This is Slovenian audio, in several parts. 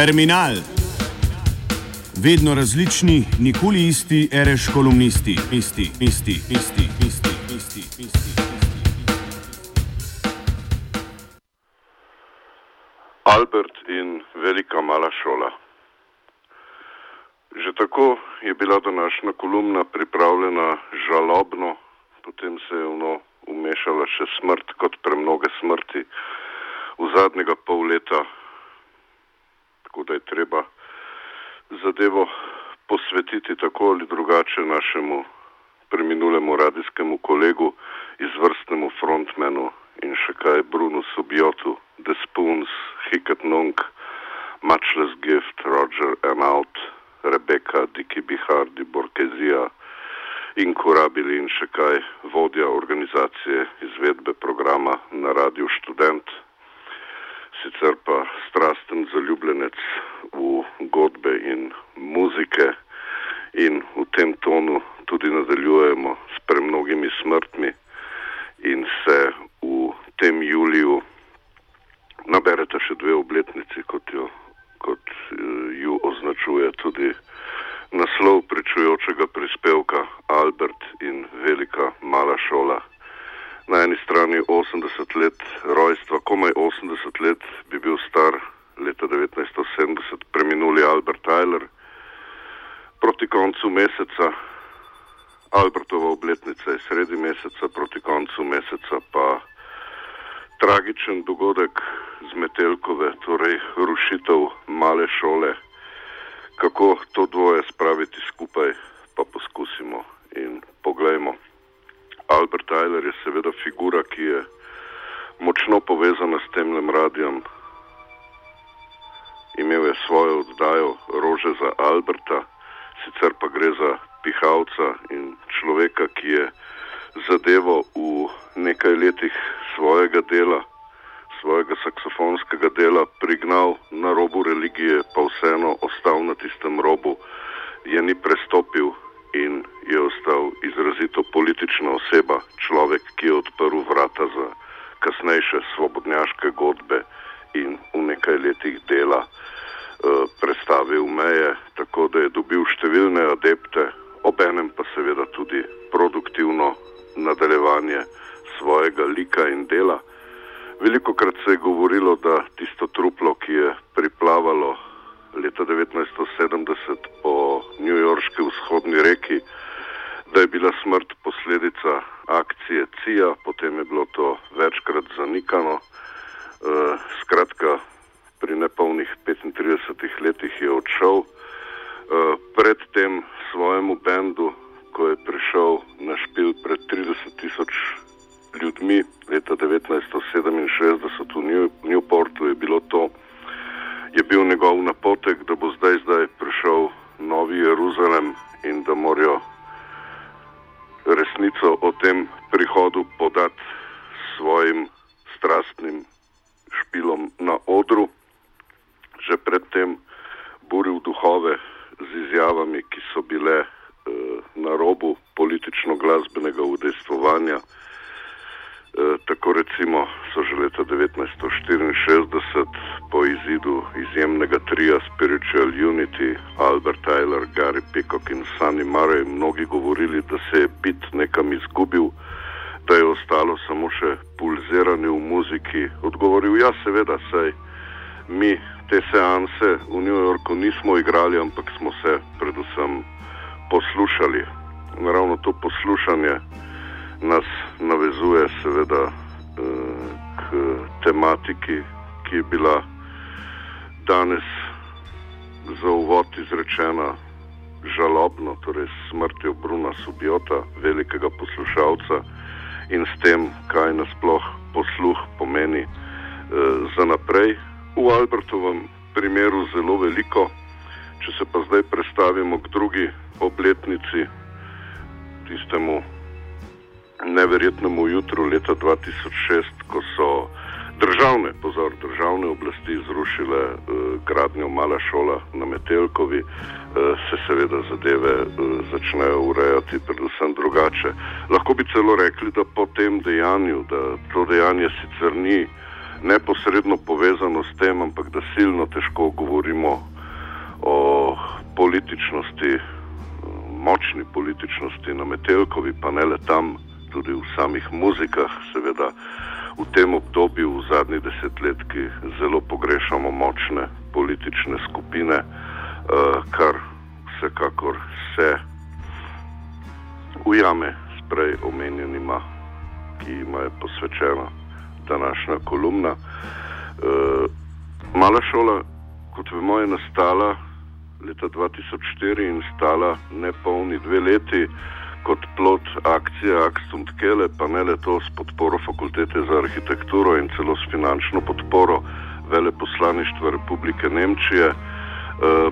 Terminal. Vedno različni, nikoli isti, reš kolumnisti, isti, isti, isti, isti, isti, isti. Albert in velika mala šola. Že tako je bila današnja kolumna pripravljena žalobno, potem se je vno umešala še smrt kot premnoge smrti v zadnjega pol leta tako da je treba zadevo posvetiti tako ali drugače našemu preminulemu radijskemu kolegu, izvrstnemu frontmenu in še kaj Bruno Subjotu, The Spoons, Hicket Nung, Muchless Gift, Roger and Out, Rebeka, Diki Bihardi, Borkezija, Inkurabili in še kaj vodja organizacije izvedbe programa na radiju Študent, sicer pa strasten zaljubljenec v godbe in muzike in v tem tonu tudi nadaljujemo s premnogimi smrtmi in se v tem juliju naberete še dve obletnici, kot, jo, kot eh, ju označuje tudi naslov pričujočega prispevka Albert in velika mala šola na eni strani 80 let rojstva, komaj 80 let bi bil star leta 1970 preminuli Albert Tyler. Proti koncu meseca, Albertova obletnica je sredi meseca, proti koncu meseca pa tragičen dogodek z Metelkove, torej rušitev male šole. Kako to dvoje spraviti skupaj, pa poskusimo in poglejmo. Albert Tyler je seveda figura, ki je močno povezana s temnem radijem. Imel je svojo oddajo Rože za Alberta, sicer pa gre za pihalca in človeka, ki je zadevo v nekaj letih svojega dela, svojega saksofonskega dela prignal na robu religije, pa vseeno ostal na tistem robu, je ni prestopil in je ostal izrazito politična oseba, človek, ki je odprl vrata za kasnejše svobodnjaške godbe in v nekaj letih dela uh, predstavil meje, tako da je dobil številne adepte, obenem pa seveda tudi produktivno nadaljevanje svojega lika in dela. Veliko krat se je govorilo, da tisto truplo, ki je priplavalo leta 1970 po Newyorški vzhodni reki, da je bila smrt posledica Jeruzalem in da morajo resnico o tem prihodu podati svojim strastnim špilom na odru. Že predtem buril duhove z izjavami, ki so bile eh, na robu politično-glasbenega udejstvovanja. Eh, tako recimo so že leta 1964 po izidu izjemnega trija Spiritual Unity, Albert Tyler, Gary Peacock in Sunny Murray mnogi govorili, da se je bit nekam izgubil, da je ostalo samo še pulziranje v muziki. Odgovoril, ja seveda, saj mi te seanse v New Yorku nismo igrali, ampak smo se predvsem poslušali. Naravno to poslušanje nas navezuje seveda eh, k tematiki, ki je bila danes za uvod izrečena žalobno, torej s smrtjo Bruna Subjota, velikega poslušalca in s tem, kaj nasploh posluh pomeni eh, za naprej. V Albertovem primeru zelo veliko, če se pa zdaj predstavimo k drugi obletnici, tistemu neverjetnemu jutru leta 2006, ko so državne, pozor, državne oblasti zrušile eh, gradnjo Mala šola na Metelkovi, eh, se seveda zadeve eh, začnejo urejati predvsem drugače. Lahko bi celo rekli, da po tem dejanju, da to dejanje sicer ni neposredno povezano s tem, ampak da silno težko govorimo o političnosti, močni političnosti na Metelkovi, pa ne le tam, tudi v samih muzikah, seveda v tem obdobju, v zadnjih desetletjih, zelo pogrešamo močne politične skupine, uh, kar vsekakor se ujame s prej omenjenima, ki jim je posvečena današnja kolumna. Uh, mala šola, kot vemo, je nastala leta 2004 in stala nepolni dve leti kot plot akcije Akstum Tkele, pa ne le to s podporo Fakultete za arhitekturo in celo s finančno podporo veleposlaništva Republike Nemčije, eh,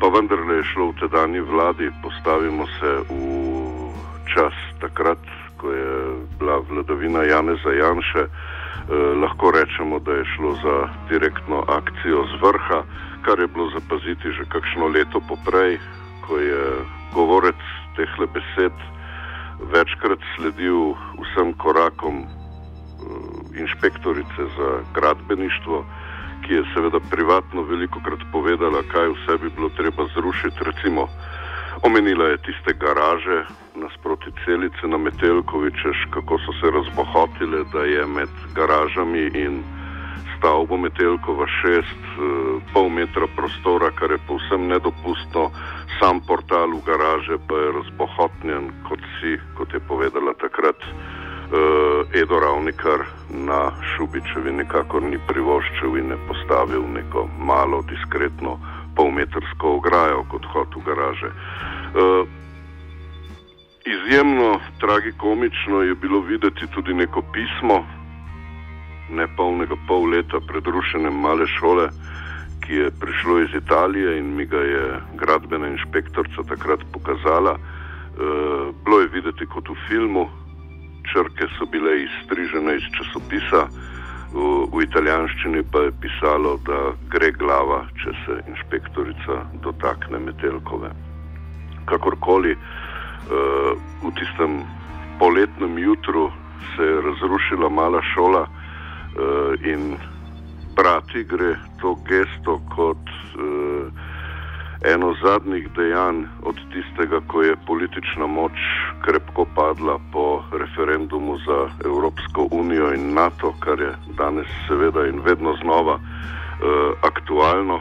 pa vendarle je šlo v tedajni vladi, postavimo se v čas takrat, ko je bila vladavina Janeza Janše, eh, lahko rečemo, da je šlo za direktno akcijo z vrha, kar je bilo zapaziti že kakšno leto poprej, ko je govorec teh le besed večkrat sledil vsem korakom uh, inšpektorice za gradbeništvo, ki je seveda privatno veliko krat povedala, kaj vse bi bilo treba zrušiti. Recimo, omenila je tiste garaže nasproti celice na Metelkovičeš, kako so se razbohotile, da je med garažami in stavbo Metelkova šest, uh, pol metra prostora, kar je povsem nedopustno sam portal v garaže pa je razbohotnjen, kot si, kot je povedala takrat uh, Edo Ravnikar na Šubičevi, nikakor ni privoščil in ne postavil neko malo, diskretno, polmetrsko ograjo kot hod v garaže. Uh, izjemno tragikomično je bilo videti tudi neko pismo, ne polnega pol leta pred rušenjem male šole ki je prišlo iz Italije in mi ga je gradbena inšpektorica takrat pokazala. Uh, bilo je videti kot v filmu, črke so bile izstrižene iz časopisa, v, v italijanščini pa je pisalo, da gre glava, če se inšpektorica dotakne metelkove. Kakorkoli, uh, v tistem poletnem jutru se je razrušila mala šola in brati gre to gesto kot uh, eno zadnjih dejanj od tistega, ko je politična moč krepko padla po referendumu za Evropsko unijo in NATO, kar je danes seveda in vedno znova uh, aktualno,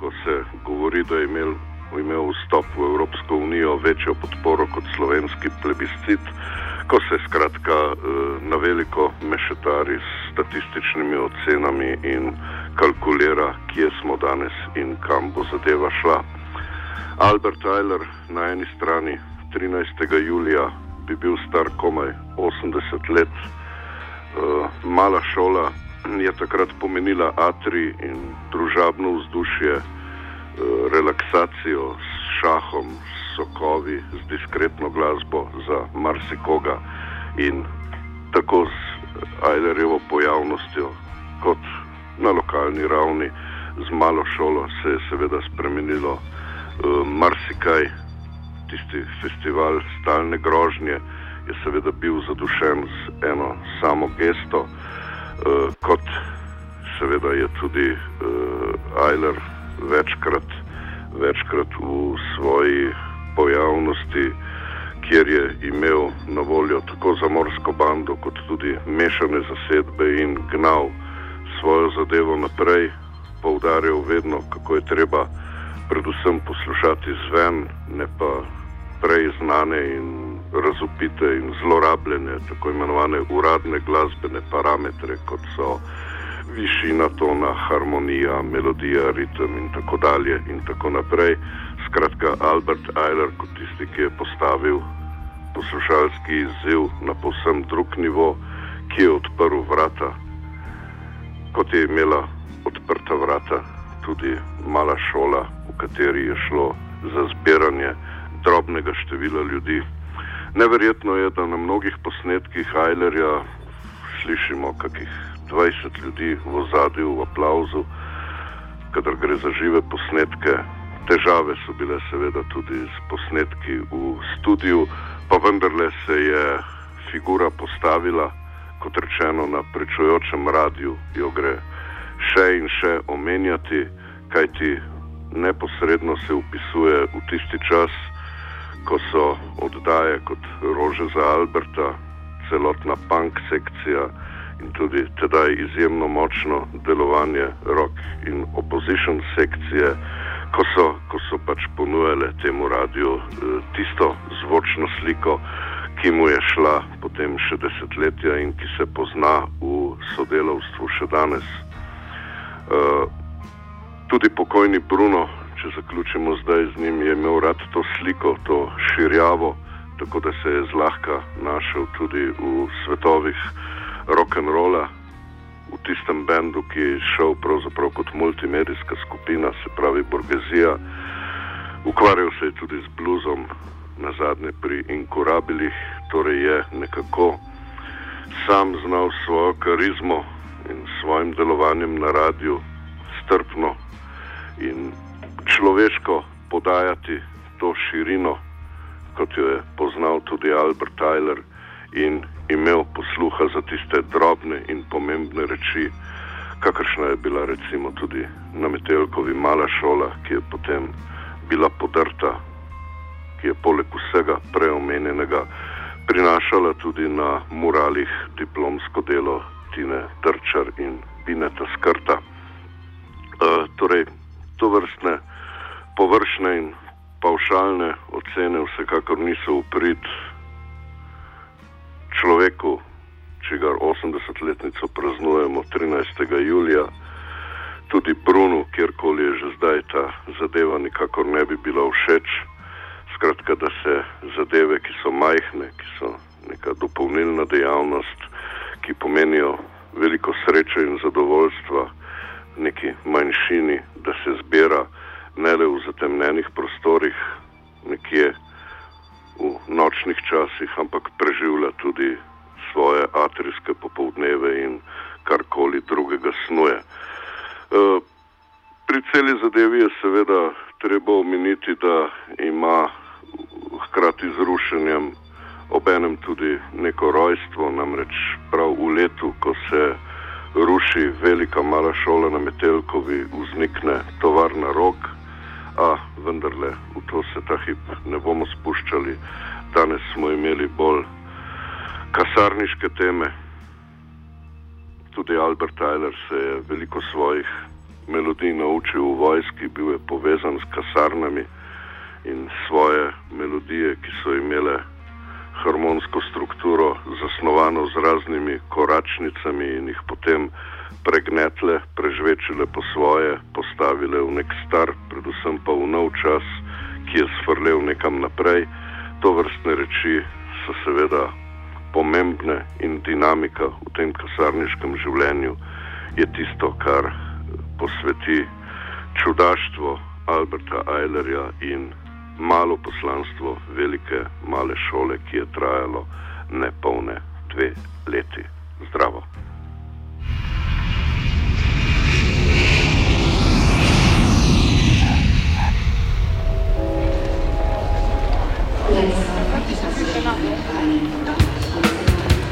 ko se govori, da je imel, imel vstop v Evropsko unijo večjo podporo kot slovenski plebiscit. Ko se skratka uh, na veliko mešetari s statističnimi ocenami in kalkulira, kje smo danes in kam bo zadeva šla. Albert Tyler na eni strani 13. julija bi bil star komaj 80 let, uh, mala šola je takrat pomenila atri in družabno vzdušje, uh, relaksacijo s šahom, s sokovi, z diskretno glasbo za marsikoga in tako z Ajlerjevo pojavnostjo, kot na lokalni ravni, z malo šolo se je seveda spremenilo uh, marsikaj. Tisti festival stalne grožnje je seveda bil zadušen z eno samo gesto, uh, kot seveda je tudi uh, Ajler večkrat, večkrat v svoji pojavnosti kjer je imel na voljo tako za morsko bando, kot tudi mešane zasedbe in gnal svojo zadevo naprej, poudarjal vedno, kako je treba predvsem poslušati zven, ne pa prej znane in razupite in zlorabljene, tako imenovane uradne glasbene parametre, kot so višina tona, harmonija, melodija, ritem in tako dalje in tako naprej. Skratka, Albert Eiler, kot tisti, ki je postavil poslušalski izziv na povsem drug nivo, ki je odprl vrata, kot je imela odprta vrata tudi mala šola, v kateri je šlo za zbiranje drobnega števila ljudi. Neverjetno je, da na mnogih posnetkih Eilerja slišimo kakih 20 ljudi v ozadju, v aplauzu, kadar gre za žive posnetke. Težave so bile seveda tudi s posnetki v studiu pa vendarle se je figura postavila, kot rečeno, na prečujočem radiju, jo gre še in še omenjati, kajti neposredno se upisuje v tisti čas, ko so oddaje kot Rože za Alberta, celotna punk sekcija in tudi tedaj izjemno močno delovanje rock in opposition sekcije, ko so, ko so pač ponujale temu radiju eh, tisto zvočno sliko, ki mu je šla potem še desetletja in ki se pozna v sodelovstvu še danes. Uh, tudi pokojni Bruno, če zaključimo zdaj z njim, je imel rad to sliko, to širjavo, tako da se je zlahka našel tudi v svetovih rock'n'rolla, v tistem bendu, ki je šel pravzaprav kot multimedijska skupina, se pravi Borgezija. Ukvarjal se je tudi z bluzom, na zadnje pri Inkurabilih, torej je nekako sam znal svojo karizmo in svojim delovanjem na radiju strpno in človeško podajati to širino, kot jo je poznal tudi Albert Tyler in imel posluha za tiste drobne in pomembne reči, kakršna je bila recimo tudi na Metelkovi mala šola, ki je potem bila podrta, ki je poleg vsega preomenjenega prinašala tudi na muralih diplomsko delo Tine Trčar in Bineta Skrta. Uh, torej, to vrstne površne in paušalne ocene vsekakor niso uprit človeku, čigar 80-letnico praznujemo 13. julija, tudi Brunu, kjerkoli je že zdaj ta zadeva, nikakor ne bi bila všeč. Skratka, da se zadeve, ki so majhne, ki so neka dopolnilna dejavnost, ki pomenijo veliko sreče in zadovoljstva neki manjšini, da se zbira ne le v zatemnjenih prostorih, nekje nočnih časih, ampak preživlja tudi svoje atrijske popoldneve in karkoli drugega snuje. E, pri celi zadevi je seveda treba omeniti, da ima hkrati z rušenjem obenem tudi neko rojstvo, namreč prav v letu, ko se ruši velika mala šola na Metelkovi, vznikne tovarna rok, a vendarle v to se ta hip ne bomo spuščali. Danes smo imeli bolj kasarniške teme. Tudi Albert Tyler se je veliko svojih melodij naučil v vojski, bil je povezan s kasarnami in svoje melodije, ki so imele harmonsko strukturo, zasnovano z raznimi koračnicami in jih potem pregnetle, prežvečile po svoje, postavile v nek star, predvsem pa v nov čas, ki je svrlel nekam naprej. To vrstne reči so seveda pomembne in dinamika v tem kasarniškem življenju je tisto, kar posveti čudaštvo Alberta Eilerja in malo poslanstvo velike male šole, ki je trajalo ne polne dve leti. Zdravo.